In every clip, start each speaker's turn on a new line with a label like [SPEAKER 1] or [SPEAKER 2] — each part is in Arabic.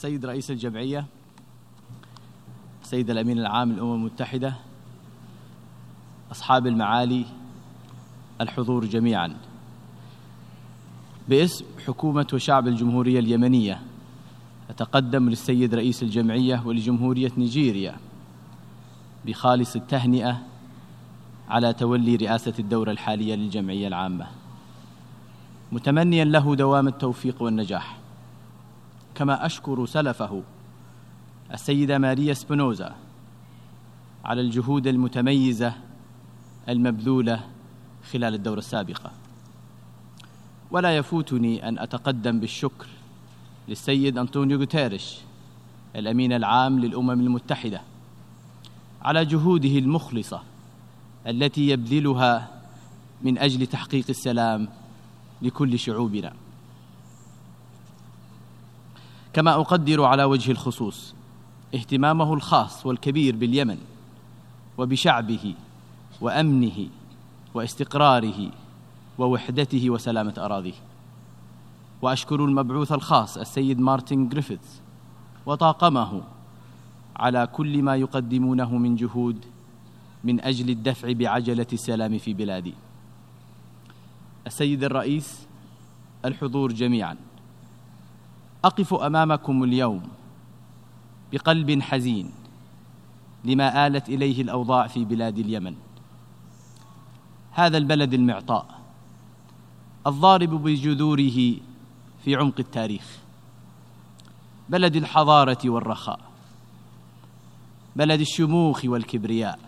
[SPEAKER 1] السيد رئيس الجمعية السيد الأمين العام للأمم المتحدة أصحاب المعالي الحضور جميعا. باسم حكومة وشعب الجمهورية اليمنية أتقدم للسيد رئيس الجمعية ولجمهورية نيجيريا بخالص التهنئة على تولي رئاسة الدورة الحالية للجمعية العامة. متمنيا له دوام التوفيق والنجاح. كما أشكر سلفه السيدة ماريا سبينوزا على الجهود المتميزة المبذولة خلال الدورة السابقة. ولا يفوتني أن أتقدم بالشكر للسيد أنطونيو غوتيريش الأمين العام للأمم المتحدة على جهوده المخلصة التي يبذلها من أجل تحقيق السلام لكل شعوبنا. كما أقدر على وجه الخصوص اهتمامه الخاص والكبير باليمن وبشعبه وأمنه واستقراره ووحدته وسلامة أراضيه. وأشكر المبعوث الخاص السيد مارتن جريفيث وطاقمه على كل ما يقدمونه من جهود من أجل الدفع بعجلة السلام في بلادي. السيد الرئيس الحضور جميعا. أقف أمامكم اليوم بقلب حزين لما آلت إليه الأوضاع في بلاد اليمن. هذا البلد المعطاء الضارب بجذوره في عمق التاريخ. بلد الحضارة والرخاء بلد الشموخ والكبرياء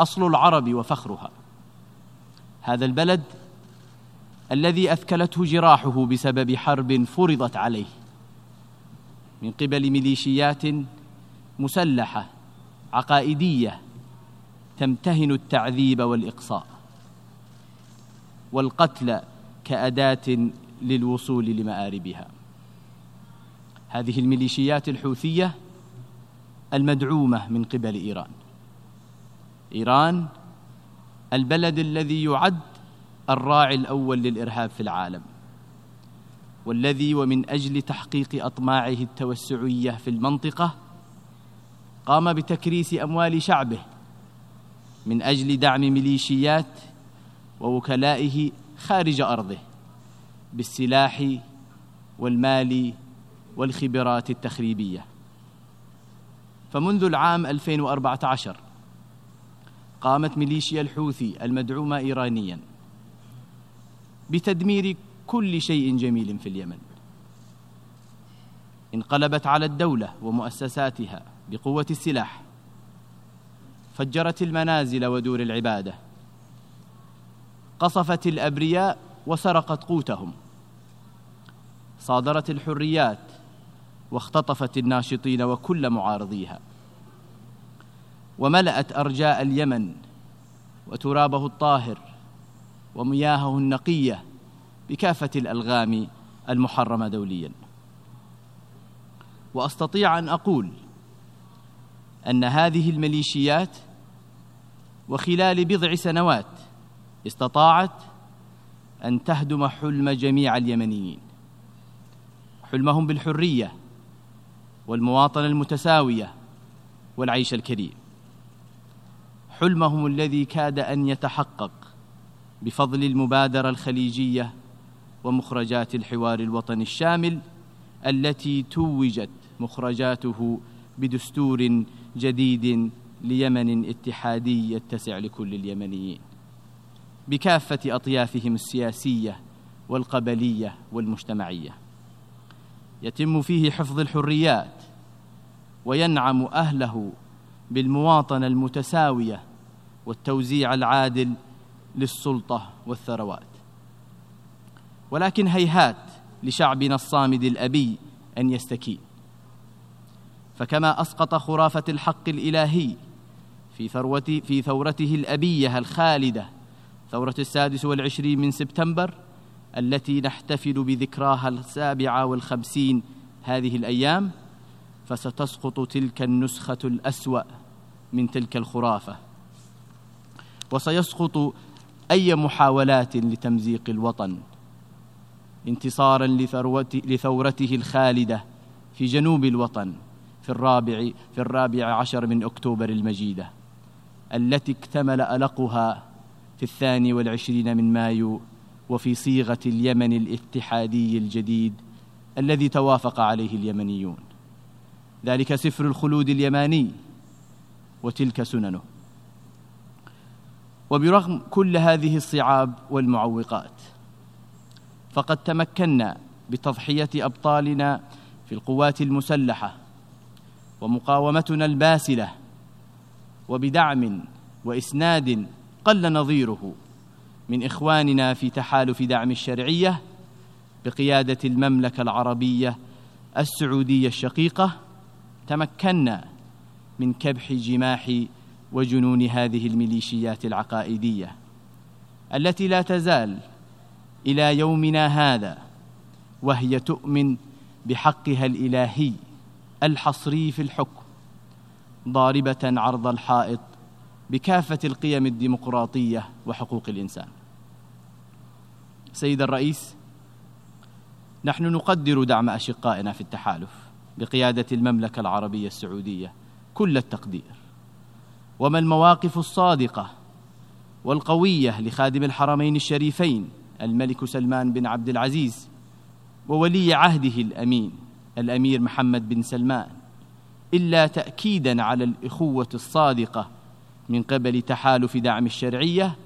[SPEAKER 1] أصل العرب وفخرها. هذا البلد الذي أثكلته جراحه بسبب حرب فرضت عليه من قبل ميليشيات مسلحة عقائدية تمتهن التعذيب والإقصاء والقتل كأداة للوصول لمآربها. هذه الميليشيات الحوثية المدعومة من قبل إيران. إيران البلد الذي يعد الراعي الأول للإرهاب في العالم والذي ومن أجل تحقيق أطماعه التوسعية في المنطقة قام بتكريس أموال شعبه من أجل دعم ميليشيات ووكلائه خارج أرضه بالسلاح والمال والخبرات التخريبية. فمنذ العام 2014 قامت ميليشيا الحوثي المدعومة إيرانيا بتدمير كل شيء جميل في اليمن. انقلبت على الدولة ومؤسساتها بقوة السلاح. فجرت المنازل ودور العبادة. قصفت الأبرياء وسرقت قوتهم. صادرت الحريات واختطفت الناشطين وكل معارضيها. وملأت أرجاء اليمن وترابه الطاهر ومياهه النقية بكافة الألغام المحرمة دوليا. وأستطيع أن أقول أن هذه الميليشيات وخلال بضع سنوات استطاعت أن تهدم حلم جميع اليمنيين. حلمهم بالحرية والمواطنة المتساوية والعيش الكريم. حلمهم الذي كاد أن يتحقق بفضل المبادرة الخليجية ومخرجات الحوار الوطني الشامل التي توجت مخرجاته بدستور جديد ليمن اتحادي يتسع لكل اليمنيين. بكافة أطيافهم السياسية والقبلية والمجتمعية. يتم فيه حفظ الحريات وينعم أهله بالمواطنة المتساوية والتوزيع العادل للسلطة والثروات. ولكن هيهات لشعبنا الصامد الأبي أن يستكين. فكما أسقط خرافة الحق الإلهي في ثروة في ثورته الأبية الخالدة ثورة السادس والعشرين من سبتمبر التي نحتفل بذكراها السابعة والخمسين هذه الأيام فستسقط تلك النسخة الأسوأ من تلك الخرافة. وسيسقط أي محاولات لتمزيق الوطن؟ انتصارا لثورته الخالدة في جنوب الوطن في الرابع في الرابع عشر من أكتوبر المجيدة التي اكتمل ألقها في الثاني والعشرين من مايو وفي صيغة اليمن الاتحادي الجديد الذي توافق عليه اليمنيون. ذلك سفر الخلود اليماني وتلك سننه. وبرغم كل هذه الصعاب والمعوقات فقد تمكنا بتضحية أبطالنا في القوات المسلحة ومقاومتنا الباسلة وبدعم وإسناد قل نظيره من إخواننا في تحالف دعم الشرعية بقيادة المملكة العربية السعودية الشقيقة تمكنا من كبح جماح وجنون هذه الميليشيات العقائدية التي لا تزال إلى يومنا هذا وهي تؤمن بحقها الإلهي الحصري في الحكم ضاربة عرض الحائط بكافة القيم الديمقراطية وحقوق الإنسان. سيد الرئيس نحن نقدر دعم أشقائنا في التحالف بقيادة المملكة العربية السعودية كل التقدير. وما المواقف الصادقة والقوية لخادم الحرمين الشريفين الملك سلمان بن عبد العزيز وولي عهده الأمين الأمير محمد بن سلمان إلا تاكيدا على الإخوة الصادقة من قبل تحالف دعم الشرعية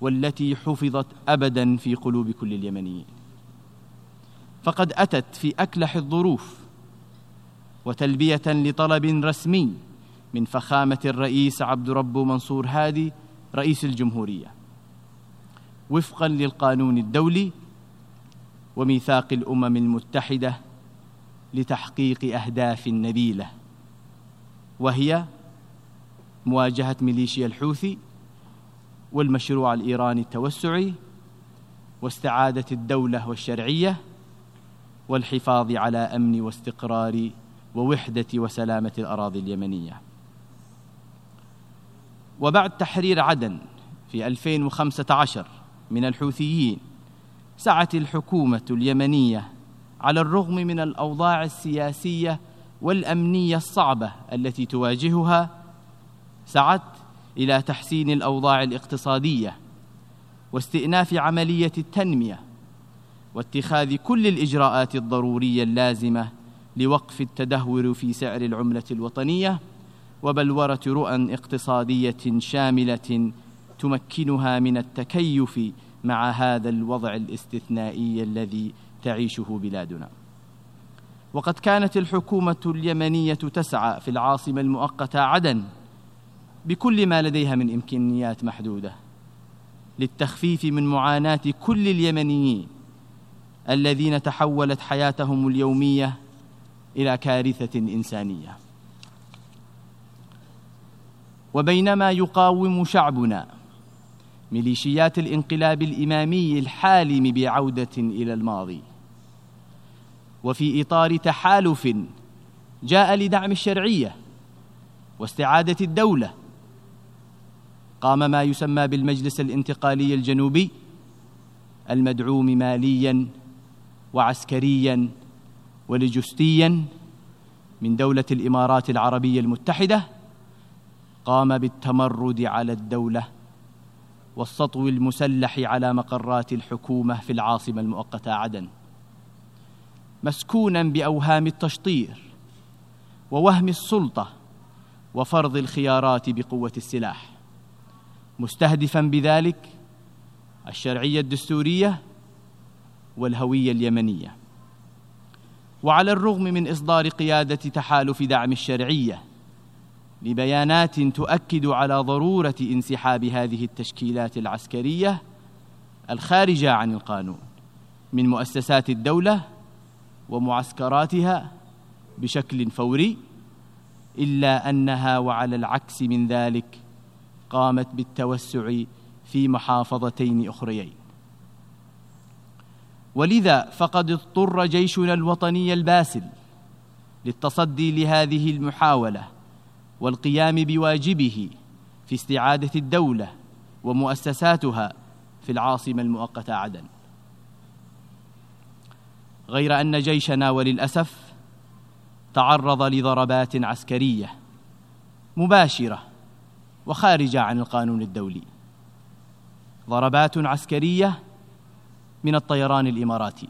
[SPEAKER 1] والتي حفظت ابدا في قلوب كل اليمنيين. فقد أتت في أكلح الظروف وتلبية لطلب رسمي من فخامة الرئيس عبد رب منصور هادي رئيس الجمهورية. وفقا للقانون الدولي وميثاق الأمم المتحدة لتحقيق أهداف نبيلة وهي مواجهة ميليشيا الحوثي والمشروع الإيراني التوسعي واستعادة الدولة والشرعية والحفاظ على أمن واستقرار ووحدة وسلامة الأراضي اليمنية. وبعد تحرير عدن في 2015 من الحوثيين سعت الحكومة اليمنية على الرغم من الأوضاع السياسية والأمنية الصعبة التي تواجهها سعت إلى تحسين الأوضاع الاقتصادية واستئناف عملية التنمية واتخاذ كل الإجراءات الضرورية اللازمة لوقف التدهور في سعر العملة الوطنية وبلوره رؤى اقتصادية شاملة تمكنها من التكيف مع هذا الوضع الاستثنائي الذي تعيشه بلادنا. وقد كانت الحكومة اليمنية تسعى في العاصمة المؤقتة عدن بكل ما لديها من إمكانيات محدودة للتخفيف من معاناة كل اليمنيين الذين تحولت حياتهم اليومية إلى كارثة إنسانية. وبينما يقاوم شعبنا. ميليشيات الانقلاب الإمامي الحالم بعودة إلى الماضي. وفي إطار تحالف جاء لدعم الشرعية واستعادة الدولة. قام ما يسمى بالمجلس الانتقالي الجنوبي المدعوم ماليا وعسكريا ولوجستيا من دولة الإمارات العربية المتحدة قام بالتمرد على الدولة والسطو المسلح على مقرات الحكومة في العاصمة المؤقتة عدن مسكونا بأوهام التشطير ووهم السلطة وفرض الخيارات بقوة السلاح. مستهدفا بذلك الشرعية الدستورية والهوية اليمنية. وعلى الرغم من إصدار قيادة تحالف دعم الشرعية ببيانات تؤكد على ضرورة انسحاب هذه التشكيلات العسكرية الخارجة عن القانون من مؤسسات الدولة ومعسكراتها بشكل فوري إلا أنها وعلى العكس من ذلك قامت بالتوسع في محافظتين أخريين. ولذا فقد اضطر جيشنا الوطني الباسل للتصدي لهذه المحاولة والقيام بواجبه في استعادة الدولة ومؤسساتها في العاصمة المؤقتة عدن. غير أن جيشنا وللأسف تعرض لضربات عسكرية مباشرة وخارجه عن القانون الدولي. ضربات عسكرية من الطيران الإماراتي.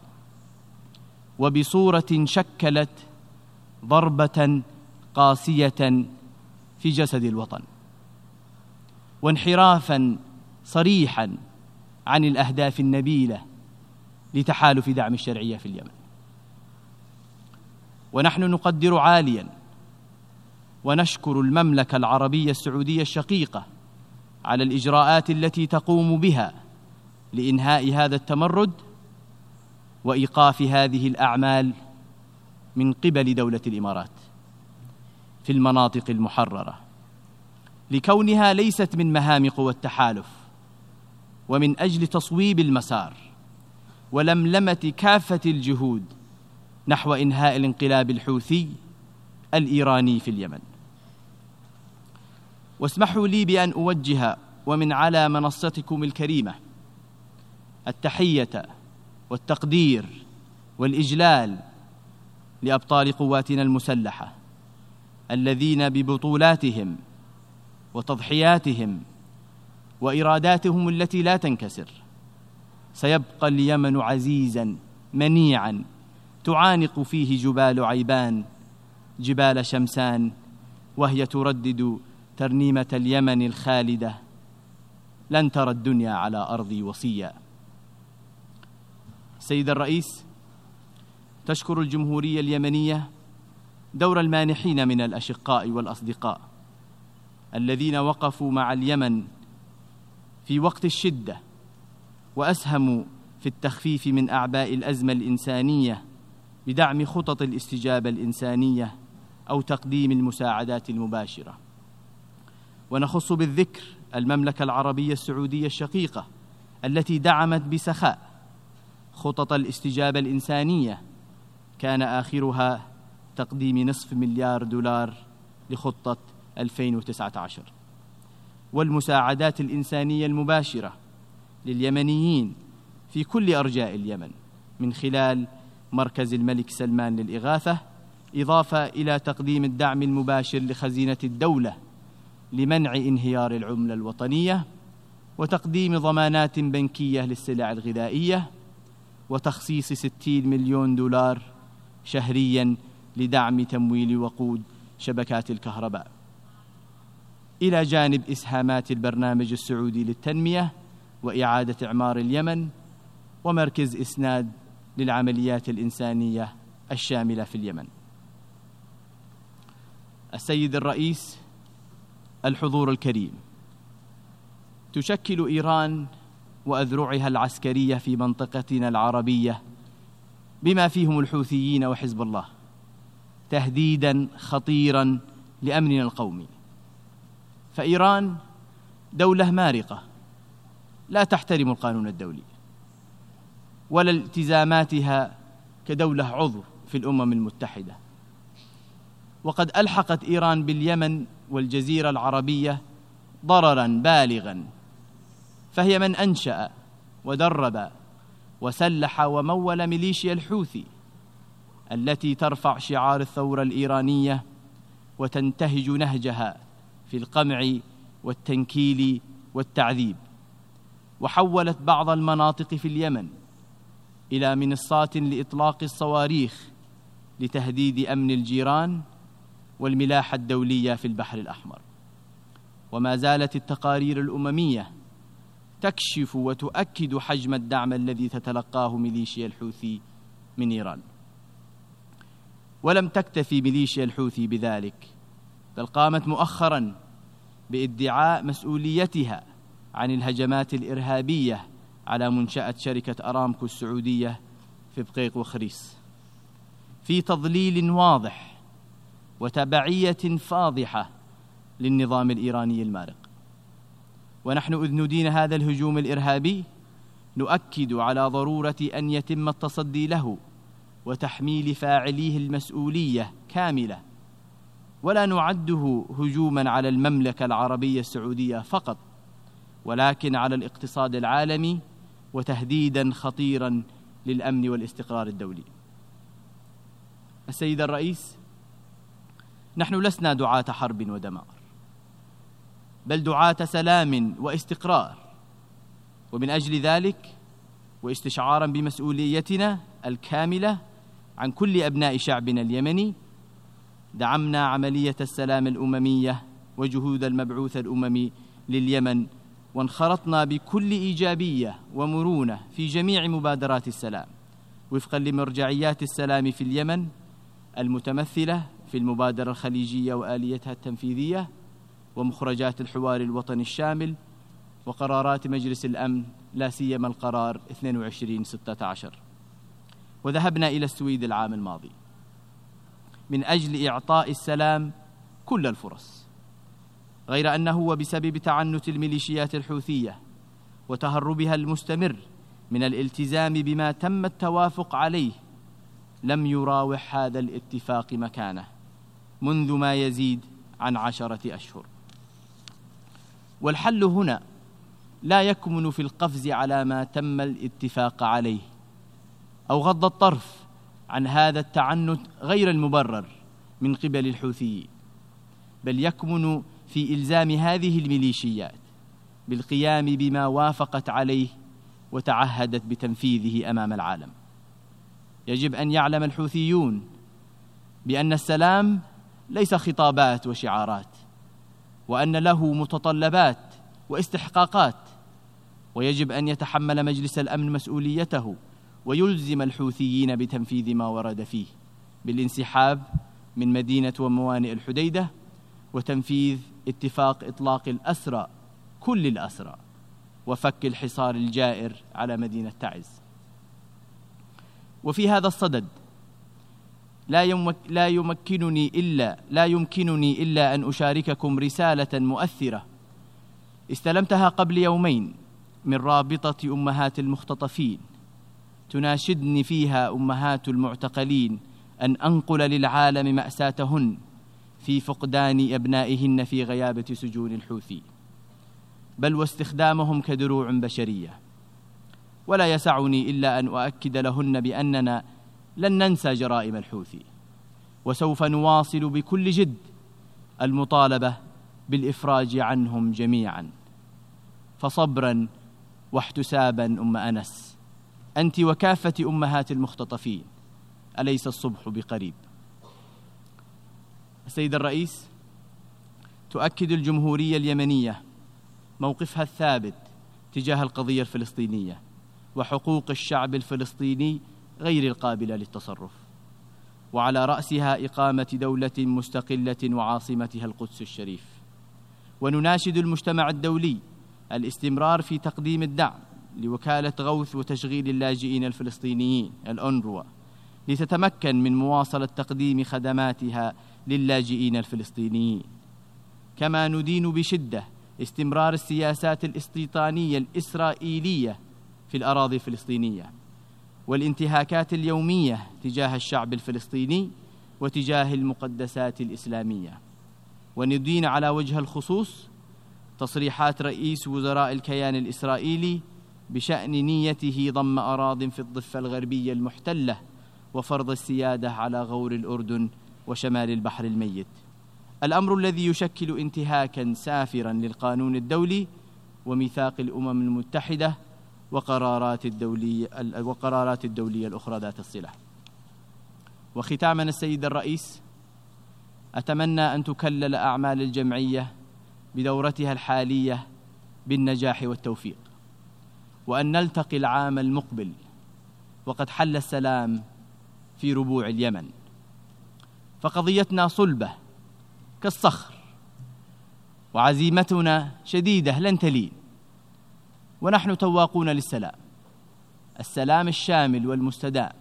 [SPEAKER 1] وبصورة شكلت ضربة قاسية في جسد الوطن. وانحرافا صريحا عن الأهداف النبيلة لتحالف دعم الشرعية في اليمن. ونحن نقدر عاليا ونشكر المملكة العربية السعودية الشقيقة على الإجراءات التي تقوم بها لإنهاء هذا التمرد وإيقاف هذه الأعمال من قبل دولة الإمارات. في المناطق المحررة. لكونها ليست من مهام قوى التحالف ومن أجل تصويب المسار ولملمة كافة الجهود نحو إنهاء الانقلاب الحوثي الإيراني في اليمن. واسمحوا لي بأن أوجه ومن على منصتكم الكريمة التحية والتقدير والإجلال لأبطال قواتنا المسلحة الذين ببطولاتهم وتضحياتهم وإراداتهم التي لا تنكسر. سيبقى اليمن عزيزا منيعا تعانق فيه جبال عيبان جبال شمسان وهي تردد ترنيمة اليمن الخالدة. لن ترى الدنيا على أرضي وصيا. سيد الرئيس تشكر الجمهورية اليمنية دور المانحين من الأشقاء والأصدقاء الذين وقفوا مع اليمن في وقت الشدة وأسهموا في التخفيف من أعباء الأزمة الإنسانية بدعم خطط الاستجابة الإنسانية أو تقديم المساعدات المباشرة. ونخص بالذكر المملكة العربية السعودية الشقيقة التي دعمت بسخاء خطط الاستجابة الإنسانية. كان آخرها تقديم نصف مليار دولار لخطة 2019 والمساعدات الإنسانية المباشرة لليمنيين في كل أرجاء اليمن من خلال مركز الملك سلمان للإغاثة إضافة إلى تقديم الدعم المباشر لخزينة الدولة لمنع انهيار العملة الوطنية وتقديم ضمانات بنكية للسلع الغذائية وتخصيص 60 مليون دولار شهريا لدعم تمويل وقود شبكات الكهرباء. إلى جانب إسهامات البرنامج السعودي للتنمية وإعادة إعمار اليمن ومركز إسناد للعمليات الإنسانية الشاملة في اليمن. السيد الرئيس الحضور الكريم. تشكل إيران وأذرعها العسكرية في منطقتنا العربية بما فيهم الحوثيين وحزب الله. تهديدا خطيرا لامننا القومي فإيران دولة مارقة لا تحترم القانون الدولي ولا التزاماتها كدولة عضو في الأمم المتحدة. وقد ألحقت إيران باليمن والجزيرة العربية ضررا بالغا فهي من أنشأ ودرب وسلح ومول ميليشيا الحوثي. التي ترفع شعار الثورة الإيرانية وتنتهج نهجها في القمع والتنكيل والتعذيب. وحولت بعض المناطق في اليمن إلى منصات لإطلاق الصواريخ لتهديد أمن الجيران والملاحة الدولية في البحر الأحمر. وما زالت التقارير الأممية تكشف وتؤكد حجم الدعم الذي تتلقاه ميليشيا الحوثي من إيران. ولم تكتفي ميليشيا الحوثي بذلك بل قامت مؤخرا بادعاء مسؤوليتها عن الهجمات الإرهابية على منشأة شركة أرامكو السعودية في بقيق وخريس في تضليل واضح وتبعية فاضحة للنظام الإيراني المارق. ونحن إذ ندين هذا الهجوم الإرهابي نؤكد على ضرورة أن يتم التصدي له وتحميل فاعليه المسؤولية كاملة. ولا نعده هجوما على المملكة العربية السعودية فقط ولكن على الاقتصاد العالمي وتهديدا خطيرا للأمن والاستقرار الدولي. السيد الرئيس نحن لسنا دعاة حرب ودمار بل دعاة سلام واستقرار. ومن أجل ذلك واستشعارا بمسؤوليتنا الكاملة عن كل أبناء شعبنا اليمني دعمنا عملية السلام الأممية وجهود المبعوث الأممي لليمن وانخرطنا بكل إيجابية ومرونة في جميع مبادرات السلام وفقا لمرجعيات السلام في اليمن المتمثلة في المبادرة الخليجية وآليتها التنفيذية ومخرجات الحوار الوطني الشامل وقرارات مجلس الأمن لا سيما القرار 2216 وذهبنا إلى السويد العام الماضي. من أجل إعطاء السلام كل الفرص. غير أنه وبسبب تعنت الميليشيات الحوثية وتهربها المستمر من الالتزام بما تم التوافق عليه لم يراوح هذا الاتفاق مكانه منذ ما يزيد عن عشرة أشهر. والحل هنا لا يكمن في القفز على ما تم الاتفاق عليه. أو غض الطرف عن هذا التعنت غير المبرر من قبل الحوثيين بل يكمن في إلزام هذه الميليشيات بالقيام بما وافقت عليه وتعهدت بتنفيذه أمام العالم. يجب أن يعلم الحوثيون بأن السلام ليس خطابات وشعارات وأن له متطلبات واستحقاقات ويجب أن يتحمل مجلس الأمن مسؤوليته ويلزم الحوثيين بتنفيذ ما ورد فيه بالانسحاب من مدينة وموانئ الحديدة وتنفيذ اتفاق إطلاق الأسرى كل الأسرى وفك الحصار الجائر على مدينة تعز. وفي هذا الصدد لا يمك لا يمكنني إلا لا يمكنني إلا أن أشارككم رسالة مؤثرة استلمتها قبل يومين من رابطة أمهات المختطفين. تناشدني فيها أمهات المعتقلين أن أنقل للعالم مأساتهن في فقدان أبنائهن في غيابة سجون الحوثي. بل واستخدامهم كدروع بشرية. ولا يسعني إلا أن أؤكد لهن بأننا لن ننسى جرائم الحوثي. وسوف نواصل بكل جد المطالبة بالإفراج عنهم جميعا. فصبرا واحتسابا أم أنس. أنت وكافة أمهات المختطفين. أليس الصبح بقريب؟ السيد الرئيس تؤكد الجمهورية اليمنية موقفها الثابت تجاه القضية الفلسطينية وحقوق الشعب الفلسطيني غير القابلة للتصرف وعلى رأسها إقامة دولة مستقلة وعاصمتها القدس الشريف. ونناشد المجتمع الدولي الاستمرار في تقديم الدعم لوكالة غوث وتشغيل اللاجئين الفلسطينيين الأونروا لتتمكن من مواصلة تقديم خدماتها للاجئين الفلسطينيين. كما ندين بشدة استمرار السياسات الاستيطانية الإسرائيلية في الأراضي الفلسطينية والانتهاكات اليومية تجاه الشعب الفلسطيني وتجاه المقدسات الإسلامية. وندين على وجه الخصوص تصريحات رئيس وزراء الكيان الإسرائيلي بشأن نيته ضم أراض في الضفة الغربية المحتلة وفرض السيادة على غور الأردن وشمال البحر الميت. الأمر الذي يشكل انتهاكا سافرا للقانون الدولي وميثاق الأمم المتحدة وقرارات الدولية وقرارات الدولية الأخرى ذات الصلة. وختاما السيد الرئيس أتمنى أن تكلل أعمال الجمعية بدورتها الحالية بالنجاح والتوفيق. وأن نلتقي العام المقبل. وقد حل السلام في ربوع اليمن. فقضيتنا صلبة كالصخر وعزيمتنا شديدة لن تلين. ونحن تواقون للسلام. السلام الشامل والمستدام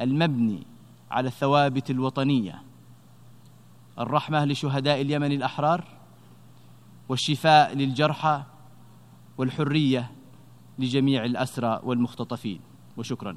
[SPEAKER 1] المبني على الثوابت الوطنية. الرحمة لشهداء اليمن الأحرار والشفاء للجرحى والحرية لجميع الأسرى والمختطفين. وشكرا.